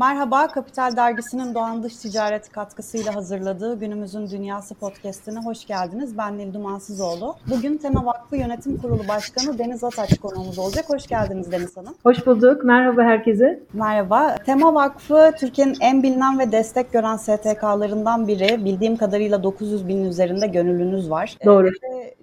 Merhaba, Kapital Dergisi'nin Doğan Dış Ticaret katkısıyla hazırladığı Günümüzün Dünyası podcastine hoş geldiniz. Ben Nil Dumansızoğlu. Bugün Tema Vakfı Yönetim Kurulu Başkanı Deniz Ataç konuğumuz olacak. Hoş geldiniz Deniz Hanım. Hoş bulduk. Merhaba herkese. Merhaba. Tema Vakfı Türkiye'nin en bilinen ve destek gören STK'larından biri. Bildiğim kadarıyla 900 binin üzerinde gönüllünüz var. Doğru.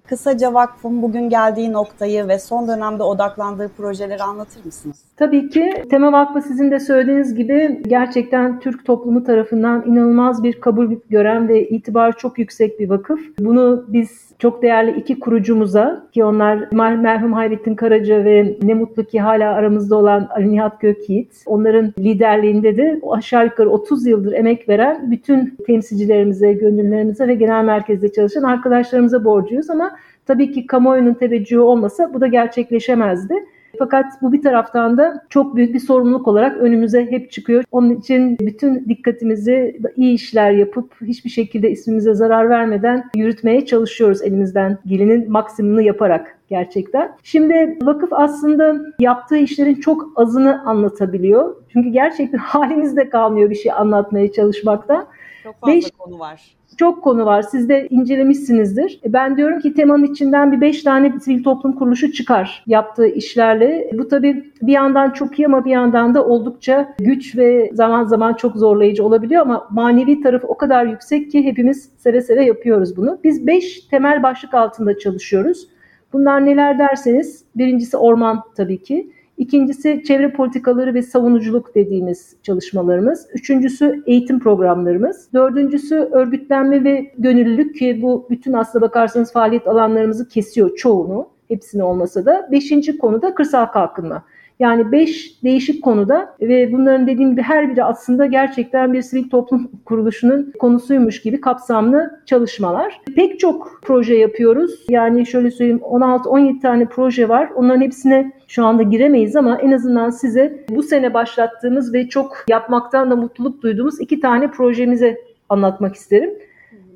Kısaca vakfın bugün geldiği noktayı ve son dönemde odaklandığı projeleri anlatır mısınız? Tabii ki Tema Vakfı sizin de söylediğiniz gibi gerçekten Türk toplumu tarafından inanılmaz bir kabul gören ve itibar çok yüksek bir vakıf. Bunu biz çok değerli iki kurucumuza ki onlar merhum Hayrettin Karaca ve ne mutlu ki hala aramızda olan Ali Nihat Gökyiğit. Onların liderliğinde de aşağı yukarı 30 yıldır emek veren bütün temsilcilerimize, gönüllülerimize ve genel merkezde çalışan arkadaşlarımıza borcuyuz ama tabii ki kamuoyunun teveccühü olmasa bu da gerçekleşemezdi. Fakat bu bir taraftan da çok büyük bir sorumluluk olarak önümüze hep çıkıyor. Onun için bütün dikkatimizi iyi işler yapıp hiçbir şekilde ismimize zarar vermeden yürütmeye çalışıyoruz elimizden gelinin maksimumunu yaparak gerçekten. Şimdi vakıf aslında yaptığı işlerin çok azını anlatabiliyor. Çünkü gerçekten halimizde kalmıyor bir şey anlatmaya çalışmakta. Çok fazla Beş, konu var çok konu var. Siz de incelemişsinizdir. Ben diyorum ki temanın içinden bir beş tane sivil toplum kuruluşu çıkar yaptığı işlerle. Bu tabii bir yandan çok iyi ama bir yandan da oldukça güç ve zaman zaman çok zorlayıcı olabiliyor ama manevi tarafı o kadar yüksek ki hepimiz seve seve yapıyoruz bunu. Biz beş temel başlık altında çalışıyoruz. Bunlar neler derseniz birincisi orman tabii ki. İkincisi çevre politikaları ve savunuculuk dediğimiz çalışmalarımız. Üçüncüsü eğitim programlarımız. Dördüncüsü örgütlenme ve gönüllülük ki bu bütün aslına bakarsanız faaliyet alanlarımızı kesiyor çoğunu. Hepsini olmasa da. Beşinci konu da kırsal kalkınma. Yani beş değişik konuda ve bunların dediğim gibi her biri aslında gerçekten bir sivil toplum kuruluşunun konusuymuş gibi kapsamlı çalışmalar. Pek çok proje yapıyoruz. Yani şöyle söyleyeyim 16-17 tane proje var. Onların hepsine şu anda giremeyiz ama en azından size bu sene başlattığımız ve çok yapmaktan da mutluluk duyduğumuz iki tane projemize anlatmak isterim.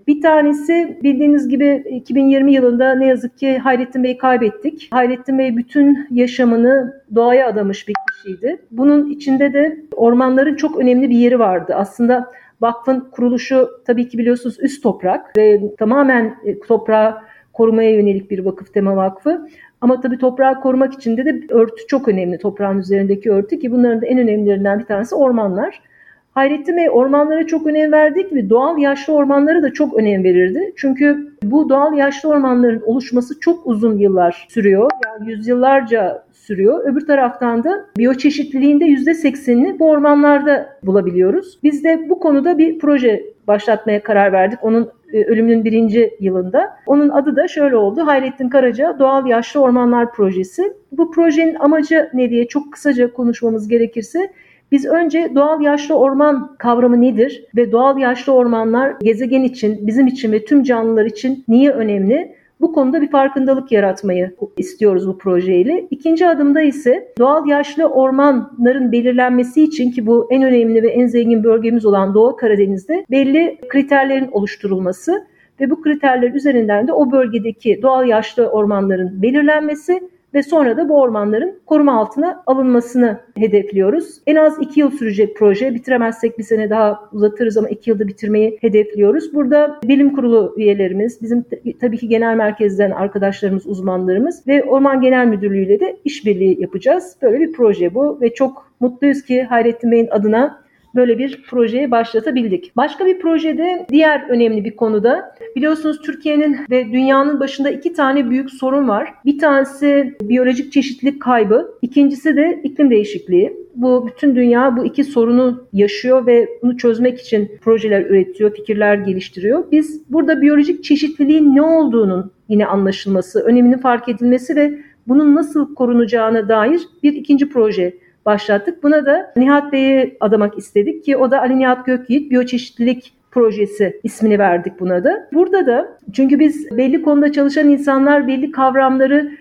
Bir tanesi bildiğiniz gibi 2020 yılında ne yazık ki Hayrettin Bey'i kaybettik. Hayrettin Bey bütün yaşamını doğaya adamış bir kişiydi. Bunun içinde de ormanların çok önemli bir yeri vardı. Aslında vakfın kuruluşu tabii ki biliyorsunuz üst toprak ve tamamen e, toprağı korumaya yönelik bir vakıf tema vakfı. Ama tabii toprağı korumak için de, de örtü çok önemli. Toprağın üzerindeki örtü ki bunların da en önemlilerinden bir tanesi ormanlar. Hayrettin Bey ormanlara çok önem verdik ve doğal yaşlı ormanlara da çok önem verirdi. Çünkü bu doğal yaşlı ormanların oluşması çok uzun yıllar sürüyor. Yani yüzyıllarca sürüyor. Öbür taraftan da biyoçeşitliliğinde %80'ini bu ormanlarda bulabiliyoruz. Biz de bu konuda bir proje başlatmaya karar verdik. Onun e, ölümünün birinci yılında. Onun adı da şöyle oldu. Hayrettin Karaca Doğal Yaşlı Ormanlar Projesi. Bu projenin amacı ne diye çok kısaca konuşmamız gerekirse biz önce doğal yaşlı orman kavramı nedir ve doğal yaşlı ormanlar gezegen için, bizim için ve tüm canlılar için niye önemli? Bu konuda bir farkındalık yaratmayı istiyoruz bu projeyle. İkinci adımda ise doğal yaşlı ormanların belirlenmesi için ki bu en önemli ve en zengin bölgemiz olan Doğu Karadeniz'de belli kriterlerin oluşturulması ve bu kriterler üzerinden de o bölgedeki doğal yaşlı ormanların belirlenmesi ve sonra da bu ormanların koruma altına alınmasını hedefliyoruz. En az iki yıl sürecek proje. Bitiremezsek bir sene daha uzatırız ama iki yılda bitirmeyi hedefliyoruz. Burada bilim kurulu üyelerimiz, bizim tabii ki genel merkezden arkadaşlarımız, uzmanlarımız ve Orman Genel Müdürlüğü ile de işbirliği yapacağız. Böyle bir proje bu ve çok mutluyuz ki Hayrettin Bey'in adına böyle bir projeye başlatabildik. Başka bir projede diğer önemli bir konuda biliyorsunuz Türkiye'nin ve dünyanın başında iki tane büyük sorun var. Bir tanesi biyolojik çeşitlilik kaybı, ikincisi de iklim değişikliği. Bu bütün dünya bu iki sorunu yaşıyor ve bunu çözmek için projeler üretiyor, fikirler geliştiriyor. Biz burada biyolojik çeşitliliğin ne olduğunun yine anlaşılması, öneminin fark edilmesi ve bunun nasıl korunacağına dair bir ikinci proje başlattık. Buna da Nihat Bey'i adamak istedik ki o da Ali Nihat Gökyiğit Biyoçeşitlilik projesi ismini verdik buna da. Burada da çünkü biz belli konuda çalışan insanlar belli kavramları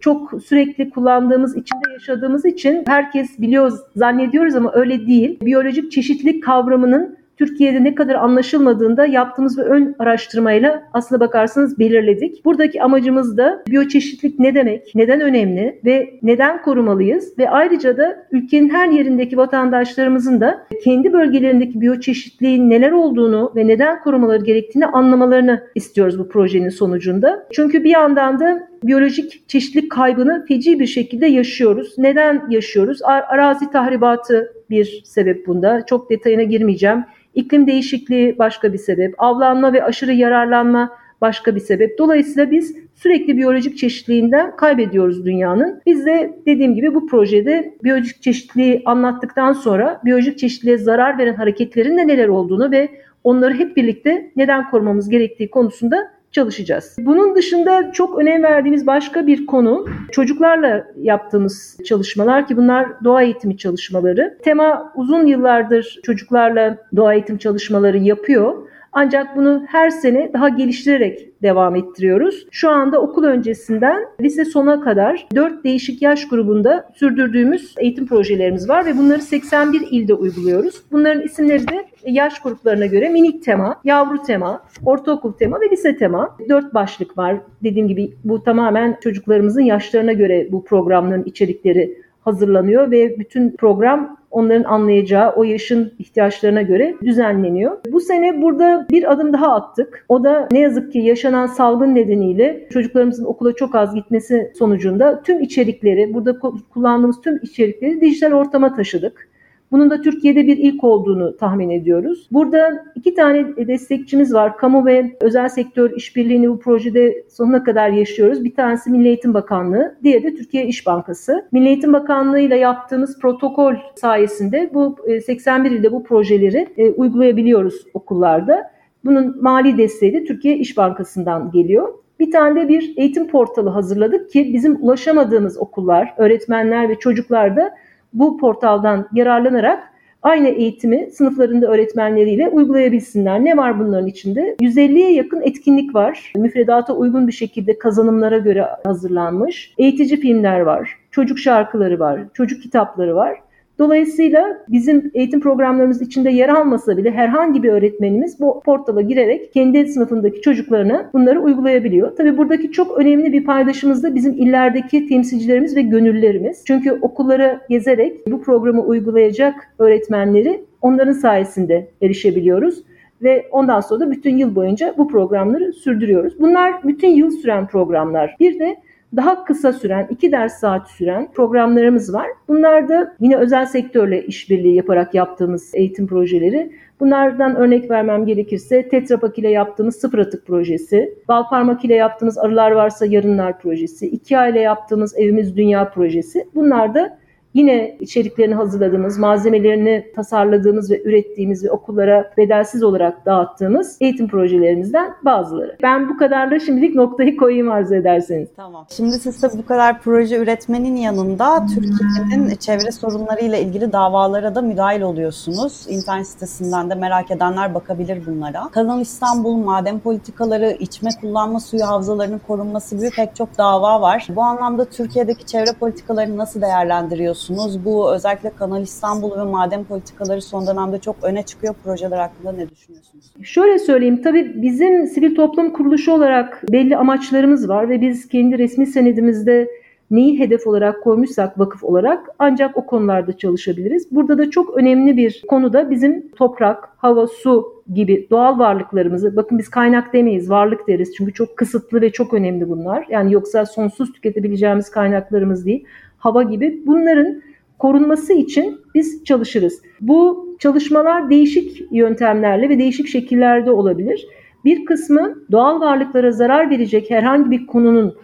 çok sürekli kullandığımız, içinde yaşadığımız için herkes biliyor zannediyoruz ama öyle değil. Biyolojik çeşitlilik kavramının Türkiye'de ne kadar anlaşılmadığında yaptığımız bir ön araştırmayla aslına bakarsanız belirledik. Buradaki amacımız da biyoçeşitlik ne demek, neden önemli ve neden korumalıyız ve ayrıca da ülkenin her yerindeki vatandaşlarımızın da kendi bölgelerindeki biyoçeşitliğin neler olduğunu ve neden korumaları gerektiğini anlamalarını istiyoruz bu projenin sonucunda. Çünkü bir yandan da biyolojik çeşitlilik kaybını feci bir şekilde yaşıyoruz. Neden yaşıyoruz? Arazi tahribatı bir sebep bunda. Çok detayına girmeyeceğim. İklim değişikliği başka bir sebep. Avlanma ve aşırı yararlanma başka bir sebep. Dolayısıyla biz sürekli biyolojik çeşitliliğinden kaybediyoruz dünyanın. Biz de dediğim gibi bu projede biyolojik çeşitliliği anlattıktan sonra biyolojik çeşitliliğe zarar veren hareketlerin de neler olduğunu ve onları hep birlikte neden korumamız gerektiği konusunda çalışacağız. Bunun dışında çok önem verdiğimiz başka bir konu çocuklarla yaptığımız çalışmalar ki bunlar doğa eğitimi çalışmaları. Tema uzun yıllardır çocuklarla doğa eğitim çalışmaları yapıyor. Ancak bunu her sene daha geliştirerek devam ettiriyoruz. Şu anda okul öncesinden lise sona kadar 4 değişik yaş grubunda sürdürdüğümüz eğitim projelerimiz var ve bunları 81 ilde uyguluyoruz. Bunların isimleri de yaş gruplarına göre minik tema, yavru tema, ortaokul tema ve lise tema. 4 başlık var. Dediğim gibi bu tamamen çocuklarımızın yaşlarına göre bu programların içerikleri hazırlanıyor ve bütün program onların anlayacağı o yaşın ihtiyaçlarına göre düzenleniyor. Bu sene burada bir adım daha attık. O da ne yazık ki yaşanan salgın nedeniyle çocuklarımızın okula çok az gitmesi sonucunda tüm içerikleri, burada kullandığımız tüm içerikleri dijital ortama taşıdık. Bunun da Türkiye'de bir ilk olduğunu tahmin ediyoruz. Burada iki tane destekçimiz var. Kamu ve özel sektör işbirliğini bu projede sonuna kadar yaşıyoruz. Bir tanesi Milli Eğitim Bakanlığı, diğeri de Türkiye İş Bankası. Milli Eğitim Bakanlığı ile yaptığımız protokol sayesinde bu 81 e, ilde bu projeleri e, uygulayabiliyoruz okullarda. Bunun mali desteği de Türkiye İş Bankası'ndan geliyor. Bir tane de bir eğitim portalı hazırladık ki bizim ulaşamadığımız okullar, öğretmenler ve çocuklar da bu portaldan yararlanarak aynı eğitimi sınıflarında öğretmenleriyle uygulayabilsinler. Ne var bunların içinde? 150'ye yakın etkinlik var. Müfredata uygun bir şekilde kazanımlara göre hazırlanmış. Eğitici filmler var. Çocuk şarkıları var. Çocuk kitapları var. Dolayısıyla bizim eğitim programlarımız içinde yer almasa bile herhangi bir öğretmenimiz bu portala girerek kendi sınıfındaki çocuklarına bunları uygulayabiliyor. Tabii buradaki çok önemli bir paydaşımız da bizim illerdeki temsilcilerimiz ve gönüllülerimiz. Çünkü okullara gezerek bu programı uygulayacak öğretmenleri onların sayesinde erişebiliyoruz ve ondan sonra da bütün yıl boyunca bu programları sürdürüyoruz. Bunlar bütün yıl süren programlar. Bir de daha kısa süren, iki ders saat süren programlarımız var. Bunlar da yine özel sektörle işbirliği yaparak yaptığımız eğitim projeleri. Bunlardan örnek vermem gerekirse Tetra Pak ile yaptığımız sıfır atık projesi, Balparmak ile yaptığımız Arılar Varsa Yarınlar projesi, İKEA ile yaptığımız Evimiz Dünya projesi. Bunlar da Yine içeriklerini hazırladığımız, malzemelerini tasarladığımız ve ürettiğimiz ve okullara bedelsiz olarak dağıttığımız eğitim projelerimizden bazıları. Ben bu kadarla şimdilik noktayı koyayım arzu ederseniz. Tamam. Şimdi siz de bu kadar proje üretmenin yanında Türkiye'nin çevre sorunlarıyla ilgili davalara da müdahil oluyorsunuz. İnternet sitesinden de merak edenler bakabilir bunlara. Kanal İstanbul, maden politikaları, içme kullanma suyu havzalarının korunması gibi pek çok dava var. Bu anlamda Türkiye'deki çevre politikalarını nasıl değerlendiriyorsunuz? Düşünüyorsunuz? Bu özellikle Kanal İstanbul ve maden politikaları son dönemde çok öne çıkıyor. Projeler hakkında ne düşünüyorsunuz? Şöyle söyleyeyim. Tabii bizim sivil toplum kuruluşu olarak belli amaçlarımız var ve biz kendi resmi senedimizde neyi hedef olarak koymuşsak vakıf olarak ancak o konularda çalışabiliriz. Burada da çok önemli bir konu da bizim toprak, hava, su gibi doğal varlıklarımızı bakın biz kaynak demeyiz varlık deriz çünkü çok kısıtlı ve çok önemli bunlar. Yani yoksa sonsuz tüketebileceğimiz kaynaklarımız değil hava gibi bunların korunması için biz çalışırız. Bu çalışmalar değişik yöntemlerle ve değişik şekillerde olabilir. Bir kısmı doğal varlıklara zarar verecek herhangi bir konunun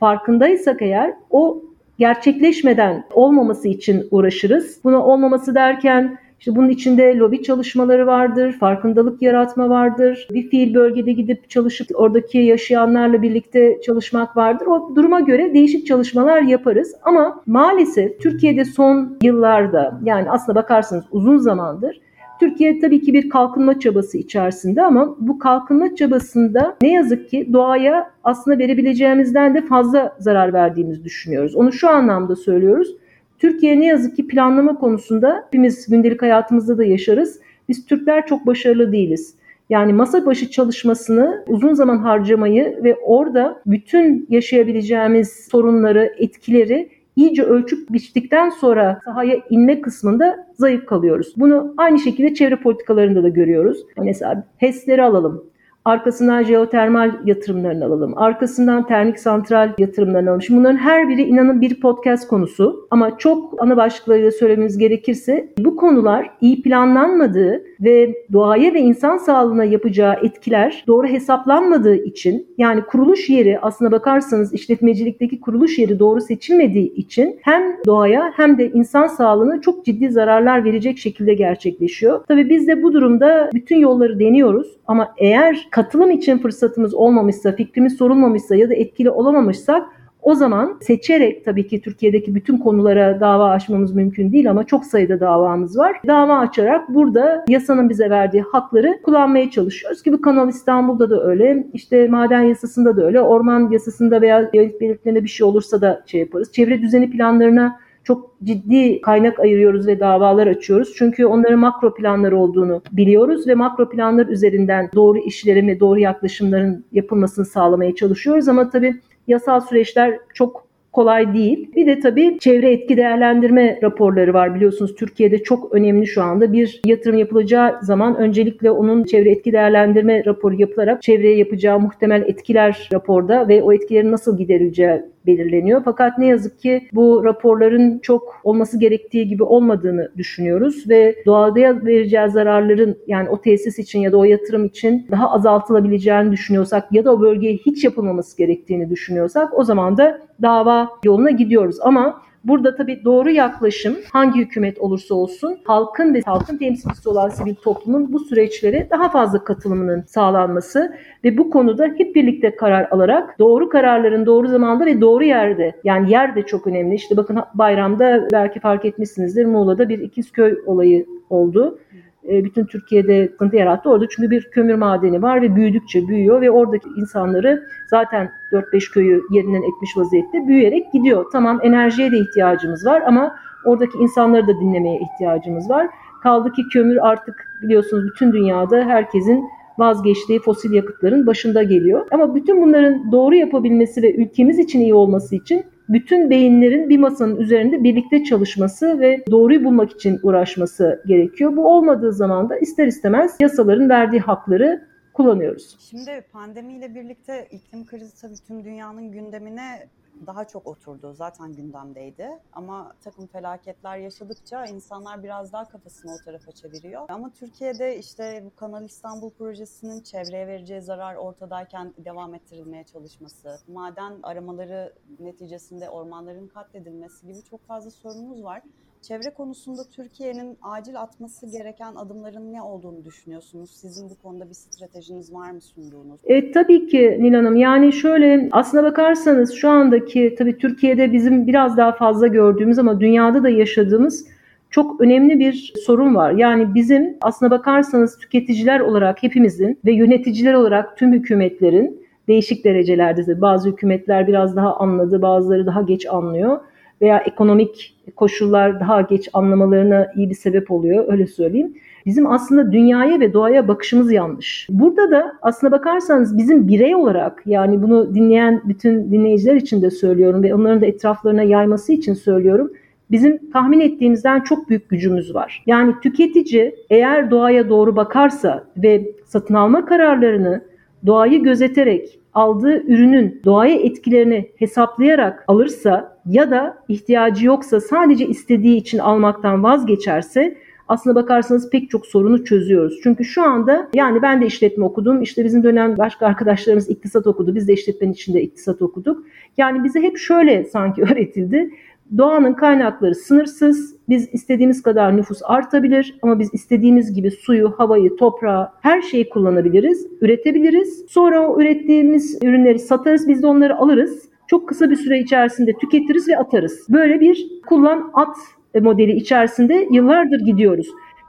farkındaysak eğer o gerçekleşmeden olmaması için uğraşırız. Buna olmaması derken işte bunun içinde lobi çalışmaları vardır, farkındalık yaratma vardır. Bir fiil bölgede gidip çalışıp oradaki yaşayanlarla birlikte çalışmak vardır. O duruma göre değişik çalışmalar yaparız. Ama maalesef Türkiye'de son yıllarda yani aslında bakarsanız uzun zamandır Türkiye tabii ki bir kalkınma çabası içerisinde ama bu kalkınma çabasında ne yazık ki doğaya aslında verebileceğimizden de fazla zarar verdiğimizi düşünüyoruz. Onu şu anlamda söylüyoruz. Türkiye ne yazık ki planlama konusunda hepimiz gündelik hayatımızda da yaşarız. Biz Türkler çok başarılı değiliz. Yani masa başı çalışmasını uzun zaman harcamayı ve orada bütün yaşayabileceğimiz sorunları, etkileri iyice ölçüp biçtikten sonra sahaya inme kısmında zayıf kalıyoruz. Bunu aynı şekilde çevre politikalarında da görüyoruz. Mesela HES'leri alalım. Arkasından jeotermal yatırımlarını alalım. Arkasından termik santral yatırımlarını alalım. Şimdi bunların her biri inanın bir podcast konusu. Ama çok ana başlıklarıyla söylememiz gerekirse bu konular iyi planlanmadığı ve doğaya ve insan sağlığına yapacağı etkiler doğru hesaplanmadığı için yani kuruluş yeri aslına bakarsanız işletmecilikteki kuruluş yeri doğru seçilmediği için hem doğaya hem de insan sağlığına çok ciddi zararlar verecek şekilde gerçekleşiyor. Tabii biz de bu durumda bütün yolları deniyoruz ama eğer katılım için fırsatımız olmamışsa, fikrimiz sorulmamışsa ya da etkili olamamışsak o zaman seçerek tabii ki Türkiye'deki bütün konulara dava açmamız mümkün değil ama çok sayıda davamız var. Dava açarak burada yasanın bize verdiği hakları kullanmaya çalışıyoruz ki bu Kanal İstanbul'da da öyle, işte maden yasasında da öyle, orman yasasında veya yönelik belirtilerinde bir şey olursa da şey yaparız. Çevre düzeni planlarına çok ciddi kaynak ayırıyoruz ve davalar açıyoruz. Çünkü onların makro planları olduğunu biliyoruz ve makro planlar üzerinden doğru işlerin ve doğru yaklaşımların yapılmasını sağlamaya çalışıyoruz. Ama tabii yasal süreçler çok kolay değil. Bir de tabii çevre etki değerlendirme raporları var biliyorsunuz Türkiye'de çok önemli şu anda. Bir yatırım yapılacağı zaman öncelikle onun çevre etki değerlendirme raporu yapılarak çevreye yapacağı muhtemel etkiler raporda ve o etkilerin nasıl giderileceği belirleniyor. Fakat ne yazık ki bu raporların çok olması gerektiği gibi olmadığını düşünüyoruz ve doğada vereceği zararların yani o tesis için ya da o yatırım için daha azaltılabileceğini düşünüyorsak ya da o bölgeye hiç yapılmaması gerektiğini düşünüyorsak o zaman da dava yoluna gidiyoruz. Ama Burada tabii doğru yaklaşım hangi hükümet olursa olsun halkın ve halkın temsilcisi olan sivil toplumun bu süreçlere daha fazla katılımının sağlanması ve bu konuda hep birlikte karar alarak doğru kararların doğru zamanda ve doğru yerde yani yer de çok önemli. İşte bakın bayramda belki fark etmişsinizdir Muğla'da bir İkizköy olayı oldu. E, bütün Türkiye'de sıkıntı yarattı. Orada çünkü bir kömür madeni var ve büyüdükçe büyüyor ve oradaki insanları zaten 4-5 köyü yerinden etmiş vaziyette büyüyerek gidiyor. Tamam enerjiye de ihtiyacımız var ama oradaki insanları da dinlemeye ihtiyacımız var. Kaldı ki kömür artık biliyorsunuz bütün dünyada herkesin vazgeçtiği fosil yakıtların başında geliyor. Ama bütün bunların doğru yapabilmesi ve ülkemiz için iyi olması için bütün beyinlerin bir masanın üzerinde birlikte çalışması ve doğruyu bulmak için uğraşması gerekiyor. Bu olmadığı zaman da ister istemez yasaların verdiği hakları kullanıyoruz. Şimdi pandemiyle birlikte iklim krizi tabii tüm dünyanın gündemine daha çok oturdu. Zaten gündemdeydi. Ama takım felaketler yaşadıkça insanlar biraz daha kafasını o tarafa çeviriyor. Ama Türkiye'de işte bu Kanal İstanbul projesinin çevreye vereceği zarar ortadayken devam ettirilmeye çalışması, maden aramaları neticesinde ormanların katledilmesi gibi çok fazla sorunumuz var. Çevre konusunda Türkiye'nin acil atması gereken adımların ne olduğunu düşünüyorsunuz? Sizin bu konuda bir stratejiniz var mı sunduğunuz? E, tabii ki Nil Hanım. Yani şöyle aslına bakarsanız şu andaki tabii Türkiye'de bizim biraz daha fazla gördüğümüz ama dünyada da yaşadığımız çok önemli bir sorun var. Yani bizim aslına bakarsanız tüketiciler olarak hepimizin ve yöneticiler olarak tüm hükümetlerin değişik derecelerde bazı hükümetler biraz daha anladı, bazıları daha geç anlıyor veya ekonomik koşullar daha geç anlamalarına iyi bir sebep oluyor öyle söyleyeyim. Bizim aslında dünyaya ve doğaya bakışımız yanlış. Burada da aslına bakarsanız bizim birey olarak yani bunu dinleyen bütün dinleyiciler için de söylüyorum ve onların da etraflarına yayması için söylüyorum. Bizim tahmin ettiğimizden çok büyük gücümüz var. Yani tüketici eğer doğaya doğru bakarsa ve satın alma kararlarını doğayı gözeterek aldığı ürünün doğaya etkilerini hesaplayarak alırsa ya da ihtiyacı yoksa sadece istediği için almaktan vazgeçerse aslına bakarsanız pek çok sorunu çözüyoruz. Çünkü şu anda yani ben de işletme okudum. İşte bizim dönem başka arkadaşlarımız iktisat okudu. Biz de işletmenin içinde iktisat okuduk. Yani bize hep şöyle sanki öğretildi. Doğanın kaynakları sınırsız. Biz istediğimiz kadar nüfus artabilir ama biz istediğimiz gibi suyu, havayı, toprağı, her şeyi kullanabiliriz, üretebiliriz. Sonra o ürettiğimiz ürünleri satarız, biz de onları alırız. Çok kısa bir süre içerisinde tüketiriz ve atarız. Böyle bir kullan at modeli içerisinde yıllardır gidiyoruz.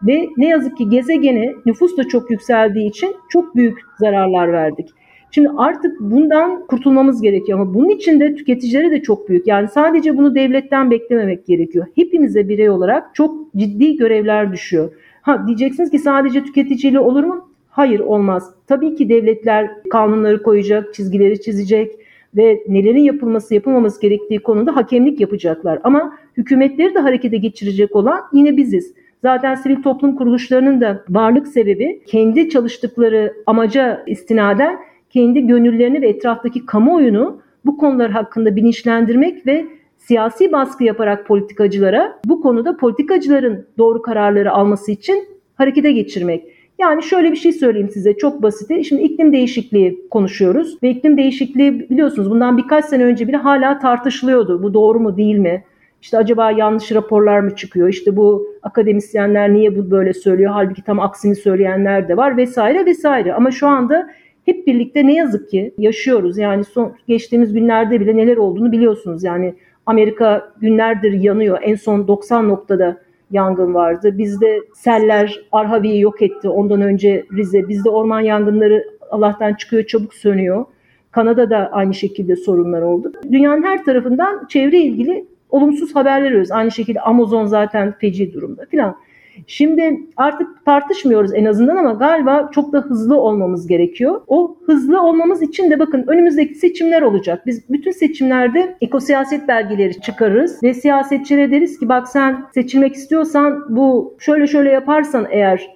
Ve ne yazık ki gezegene nüfus da çok yükseldiği için çok büyük zararlar verdik. Şimdi artık bundan kurtulmamız gerekiyor ama bunun için de tüketicilere de çok büyük. Yani sadece bunu devletten beklememek gerekiyor. Hepimize birey olarak çok ciddi görevler düşüyor. Ha diyeceksiniz ki sadece tüketiciyle olur mu? Hayır olmaz. Tabii ki devletler kanunları koyacak, çizgileri çizecek ve nelerin yapılması yapılmaması gerektiği konuda hakemlik yapacaklar. Ama hükümetleri de harekete geçirecek olan yine biziz. Zaten sivil toplum kuruluşlarının da varlık sebebi kendi çalıştıkları amaca istinaden kendi gönüllerini ve etraftaki kamuoyunu bu konular hakkında bilinçlendirmek ve siyasi baskı yaparak politikacılara bu konuda politikacıların doğru kararları alması için harekete geçirmek. Yani şöyle bir şey söyleyeyim size çok basit. Şimdi iklim değişikliği konuşuyoruz ve iklim değişikliği biliyorsunuz bundan birkaç sene önce bile hala tartışılıyordu. Bu doğru mu değil mi? İşte acaba yanlış raporlar mı çıkıyor? İşte bu akademisyenler niye bu böyle söylüyor? Halbuki tam aksini söyleyenler de var vesaire vesaire. Ama şu anda hep birlikte ne yazık ki yaşıyoruz. Yani son geçtiğimiz günlerde bile neler olduğunu biliyorsunuz. Yani Amerika günlerdir yanıyor. En son 90 noktada yangın vardı. Bizde seller Arhavi'yi yok etti. Ondan önce Rize. Bizde orman yangınları Allah'tan çıkıyor çabuk sönüyor. Kanada'da aynı şekilde sorunlar oldu. Dünyanın her tarafından çevre ilgili olumsuz haberler alıyoruz. Aynı şekilde Amazon zaten feci durumda filan. Şimdi artık tartışmıyoruz en azından ama galiba çok da hızlı olmamız gerekiyor. O hızlı olmamız için de bakın önümüzdeki seçimler olacak. Biz bütün seçimlerde ekosiyaset belgeleri çıkarırız ve siyasetçilere deriz ki bak sen seçilmek istiyorsan bu şöyle şöyle yaparsan eğer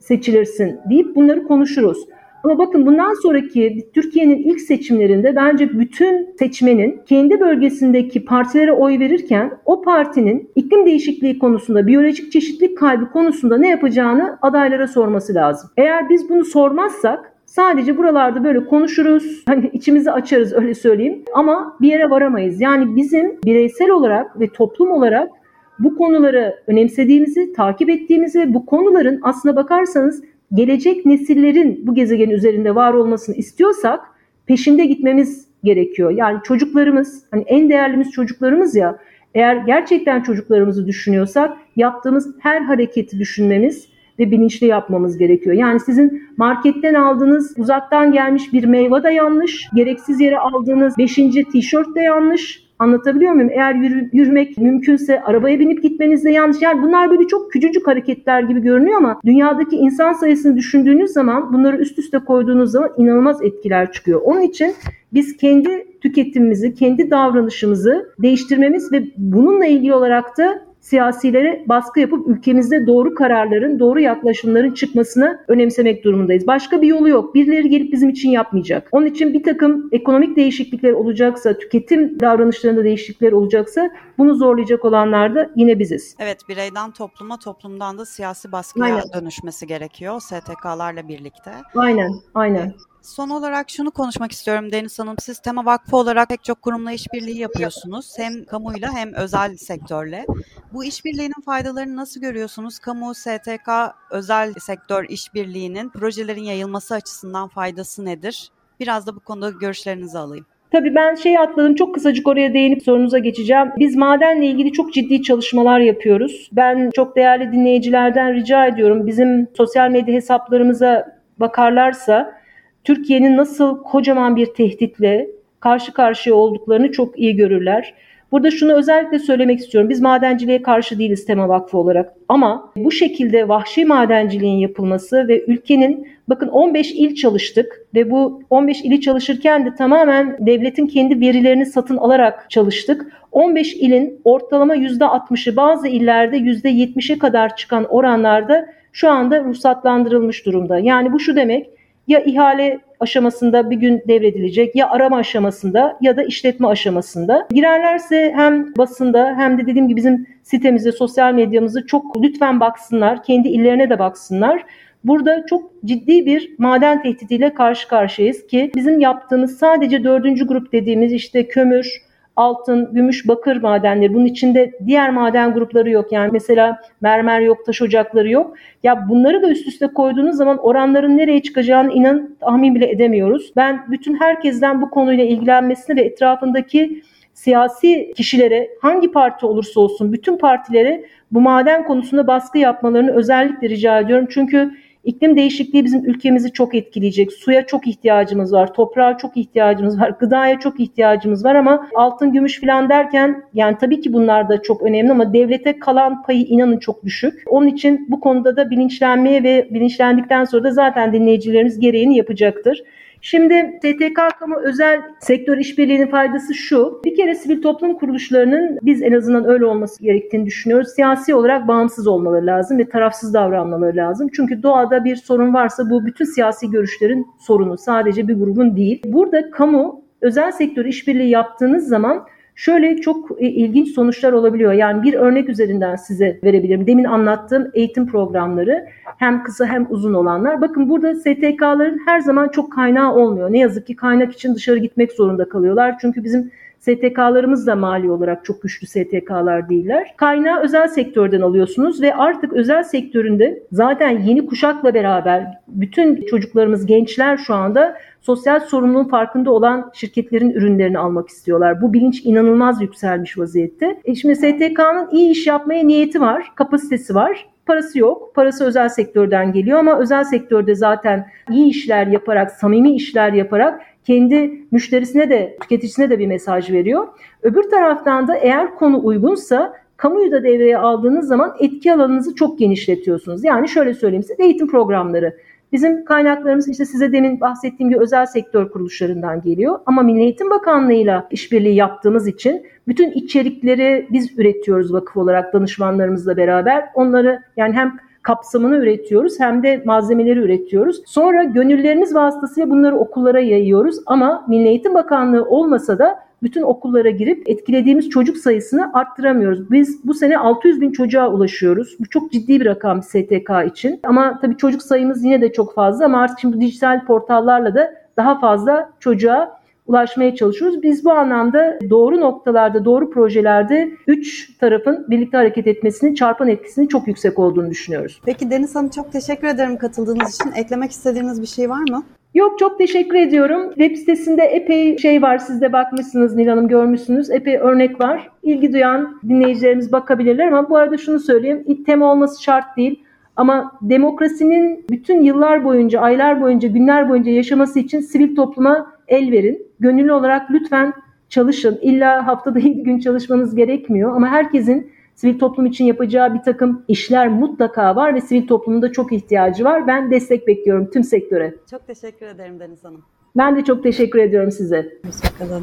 seçilirsin deyip bunları konuşuruz. Ama bakın bundan sonraki Türkiye'nin ilk seçimlerinde bence bütün seçmenin kendi bölgesindeki partilere oy verirken o partinin iklim değişikliği konusunda, biyolojik çeşitlilik kaybı konusunda ne yapacağını adaylara sorması lazım. Eğer biz bunu sormazsak Sadece buralarda böyle konuşuruz, hani içimizi açarız öyle söyleyeyim ama bir yere varamayız. Yani bizim bireysel olarak ve toplum olarak bu konuları önemsediğimizi, takip ettiğimizi, bu konuların aslına bakarsanız gelecek nesillerin bu gezegenin üzerinde var olmasını istiyorsak peşinde gitmemiz gerekiyor. Yani çocuklarımız, hani en değerlimiz çocuklarımız ya, eğer gerçekten çocuklarımızı düşünüyorsak yaptığımız her hareketi düşünmemiz ve bilinçli yapmamız gerekiyor. Yani sizin marketten aldığınız uzaktan gelmiş bir meyve de yanlış, gereksiz yere aldığınız 5. tişört de yanlış, Anlatabiliyor muyum? Eğer yürü, yürümek mümkünse arabaya binip gitmeniz de yanlış. Yani bunlar böyle çok küçücük hareketler gibi görünüyor ama dünyadaki insan sayısını düşündüğünüz zaman bunları üst üste koyduğunuz zaman inanılmaz etkiler çıkıyor. Onun için biz kendi tüketimimizi, kendi davranışımızı değiştirmemiz ve bununla ilgili olarak da siyasilere baskı yapıp ülkemizde doğru kararların, doğru yaklaşımların çıkmasını önemsemek durumundayız. Başka bir yolu yok. Birileri gelip bizim için yapmayacak. Onun için bir takım ekonomik değişiklikler olacaksa, tüketim davranışlarında değişiklikler olacaksa bunu zorlayacak olanlar da yine biziz. Evet, bireyden topluma, toplumdan da siyasi baskıya aynen. dönüşmesi gerekiyor STK'larla birlikte. Aynen, aynen. Son olarak şunu konuşmak istiyorum Deniz Hanım. Siz Tema Vakfı olarak pek çok kurumla işbirliği yapıyorsunuz. Hem kamuyla hem özel sektörle. Bu işbirliğinin faydalarını nasıl görüyorsunuz? Kamu, STK, özel sektör işbirliğinin projelerin yayılması açısından faydası nedir? Biraz da bu konuda görüşlerinizi alayım. Tabii ben şey atladım çok kısacık oraya değinip sorunuza geçeceğim. Biz madenle ilgili çok ciddi çalışmalar yapıyoruz. Ben çok değerli dinleyicilerden rica ediyorum bizim sosyal medya hesaplarımıza bakarlarsa Türkiye'nin nasıl kocaman bir tehditle karşı karşıya olduklarını çok iyi görürler. Burada şunu özellikle söylemek istiyorum. Biz madenciliğe karşı değiliz Tema Vakfı olarak. Ama bu şekilde vahşi madenciliğin yapılması ve ülkenin bakın 15 il çalıştık ve bu 15 ili çalışırken de tamamen devletin kendi verilerini satın alarak çalıştık. 15 ilin ortalama %60'ı bazı illerde %70'e kadar çıkan oranlarda şu anda ruhsatlandırılmış durumda. Yani bu şu demek ya ihale aşamasında bir gün devredilecek ya arama aşamasında ya da işletme aşamasında. Girerlerse hem basında hem de dediğim gibi bizim sitemizde, sosyal medyamızda çok lütfen baksınlar. Kendi illerine de baksınlar. Burada çok ciddi bir maden tehdidiyle karşı karşıyayız ki bizim yaptığımız sadece dördüncü grup dediğimiz işte kömür, altın, gümüş, bakır madenleri. Bunun içinde diğer maden grupları yok. Yani mesela mermer yok, taş ocakları yok. Ya bunları da üst üste koyduğunuz zaman oranların nereye çıkacağını inan tahmin bile edemiyoruz. Ben bütün herkesten bu konuyla ilgilenmesini ve etrafındaki siyasi kişilere hangi parti olursa olsun bütün partilere bu maden konusunda baskı yapmalarını özellikle rica ediyorum. Çünkü İklim değişikliği bizim ülkemizi çok etkileyecek. Suya çok ihtiyacımız var, toprağa çok ihtiyacımız var, gıdaya çok ihtiyacımız var ama altın, gümüş falan derken yani tabii ki bunlar da çok önemli ama devlete kalan payı inanın çok düşük. Onun için bu konuda da bilinçlenmeye ve bilinçlendikten sonra da zaten dinleyicilerimiz gereğini yapacaktır. Şimdi STK kamu özel sektör işbirliğinin faydası şu. Bir kere sivil toplum kuruluşlarının biz en azından öyle olması gerektiğini düşünüyoruz. Siyasi olarak bağımsız olmaları lazım ve tarafsız davranmaları lazım. Çünkü doğada bir sorun varsa bu bütün siyasi görüşlerin sorunu. Sadece bir grubun değil. Burada kamu özel sektör işbirliği yaptığınız zaman Şöyle çok e, ilginç sonuçlar olabiliyor. Yani bir örnek üzerinden size verebilirim. Demin anlattığım eğitim programları hem kısa hem uzun olanlar. Bakın burada STK'ların her zaman çok kaynağı olmuyor. Ne yazık ki kaynak için dışarı gitmek zorunda kalıyorlar. Çünkü bizim STK'larımız da mali olarak çok güçlü STK'lar değiller. Kaynağı özel sektörden alıyorsunuz ve artık özel sektöründe zaten yeni kuşakla beraber bütün çocuklarımız, gençler şu anda sosyal sorumluluğun farkında olan şirketlerin ürünlerini almak istiyorlar. Bu bilinç inanılmaz yükselmiş vaziyette. E şimdi STK'nın iyi iş yapmaya niyeti var, kapasitesi var. Parası yok. Parası özel sektörden geliyor ama özel sektörde zaten iyi işler yaparak, samimi işler yaparak kendi müşterisine de, tüketicisine de bir mesaj veriyor. Öbür taraftan da eğer konu uygunsa kamuyu da devreye aldığınız zaman etki alanınızı çok genişletiyorsunuz. Yani şöyle söyleyeyim size eğitim programları. Bizim kaynaklarımız işte size demin bahsettiğim gibi özel sektör kuruluşlarından geliyor. Ama Milli Eğitim Bakanlığı'yla işbirliği yaptığımız için bütün içerikleri biz üretiyoruz vakıf olarak danışmanlarımızla beraber. Onları yani hem kapsamını üretiyoruz hem de malzemeleri üretiyoruz. Sonra gönüllerimiz vasıtasıyla bunları okullara yayıyoruz ama Milli Eğitim Bakanlığı olmasa da bütün okullara girip etkilediğimiz çocuk sayısını arttıramıyoruz. Biz bu sene 600 bin çocuğa ulaşıyoruz. Bu çok ciddi bir rakam STK için. Ama tabii çocuk sayımız yine de çok fazla ama artık şimdi dijital portallarla da daha fazla çocuğa ulaşmaya çalışıyoruz. Biz bu anlamda doğru noktalarda, doğru projelerde üç tarafın birlikte hareket etmesinin çarpan etkisinin çok yüksek olduğunu düşünüyoruz. Peki Deniz Hanım çok teşekkür ederim katıldığınız için. Eklemek istediğiniz bir şey var mı? Yok çok teşekkür ediyorum. Web sitesinde epey şey var. Siz de bakmışsınız Nil Hanım görmüşsünüz. Epey örnek var. İlgi duyan dinleyicilerimiz bakabilirler ama bu arada şunu söyleyeyim. İlk tema olması şart değil. Ama demokrasinin bütün yıllar boyunca, aylar boyunca, günler boyunca yaşaması için sivil topluma el verin. Gönüllü olarak lütfen çalışın. İlla haftada 7 gün çalışmanız gerekmiyor ama herkesin sivil toplum için yapacağı bir takım işler mutlaka var ve sivil toplumun da çok ihtiyacı var. Ben destek bekliyorum tüm sektöre. Çok teşekkür ederim Deniz Hanım. Ben de çok teşekkür ediyorum size. Hoşçakalın.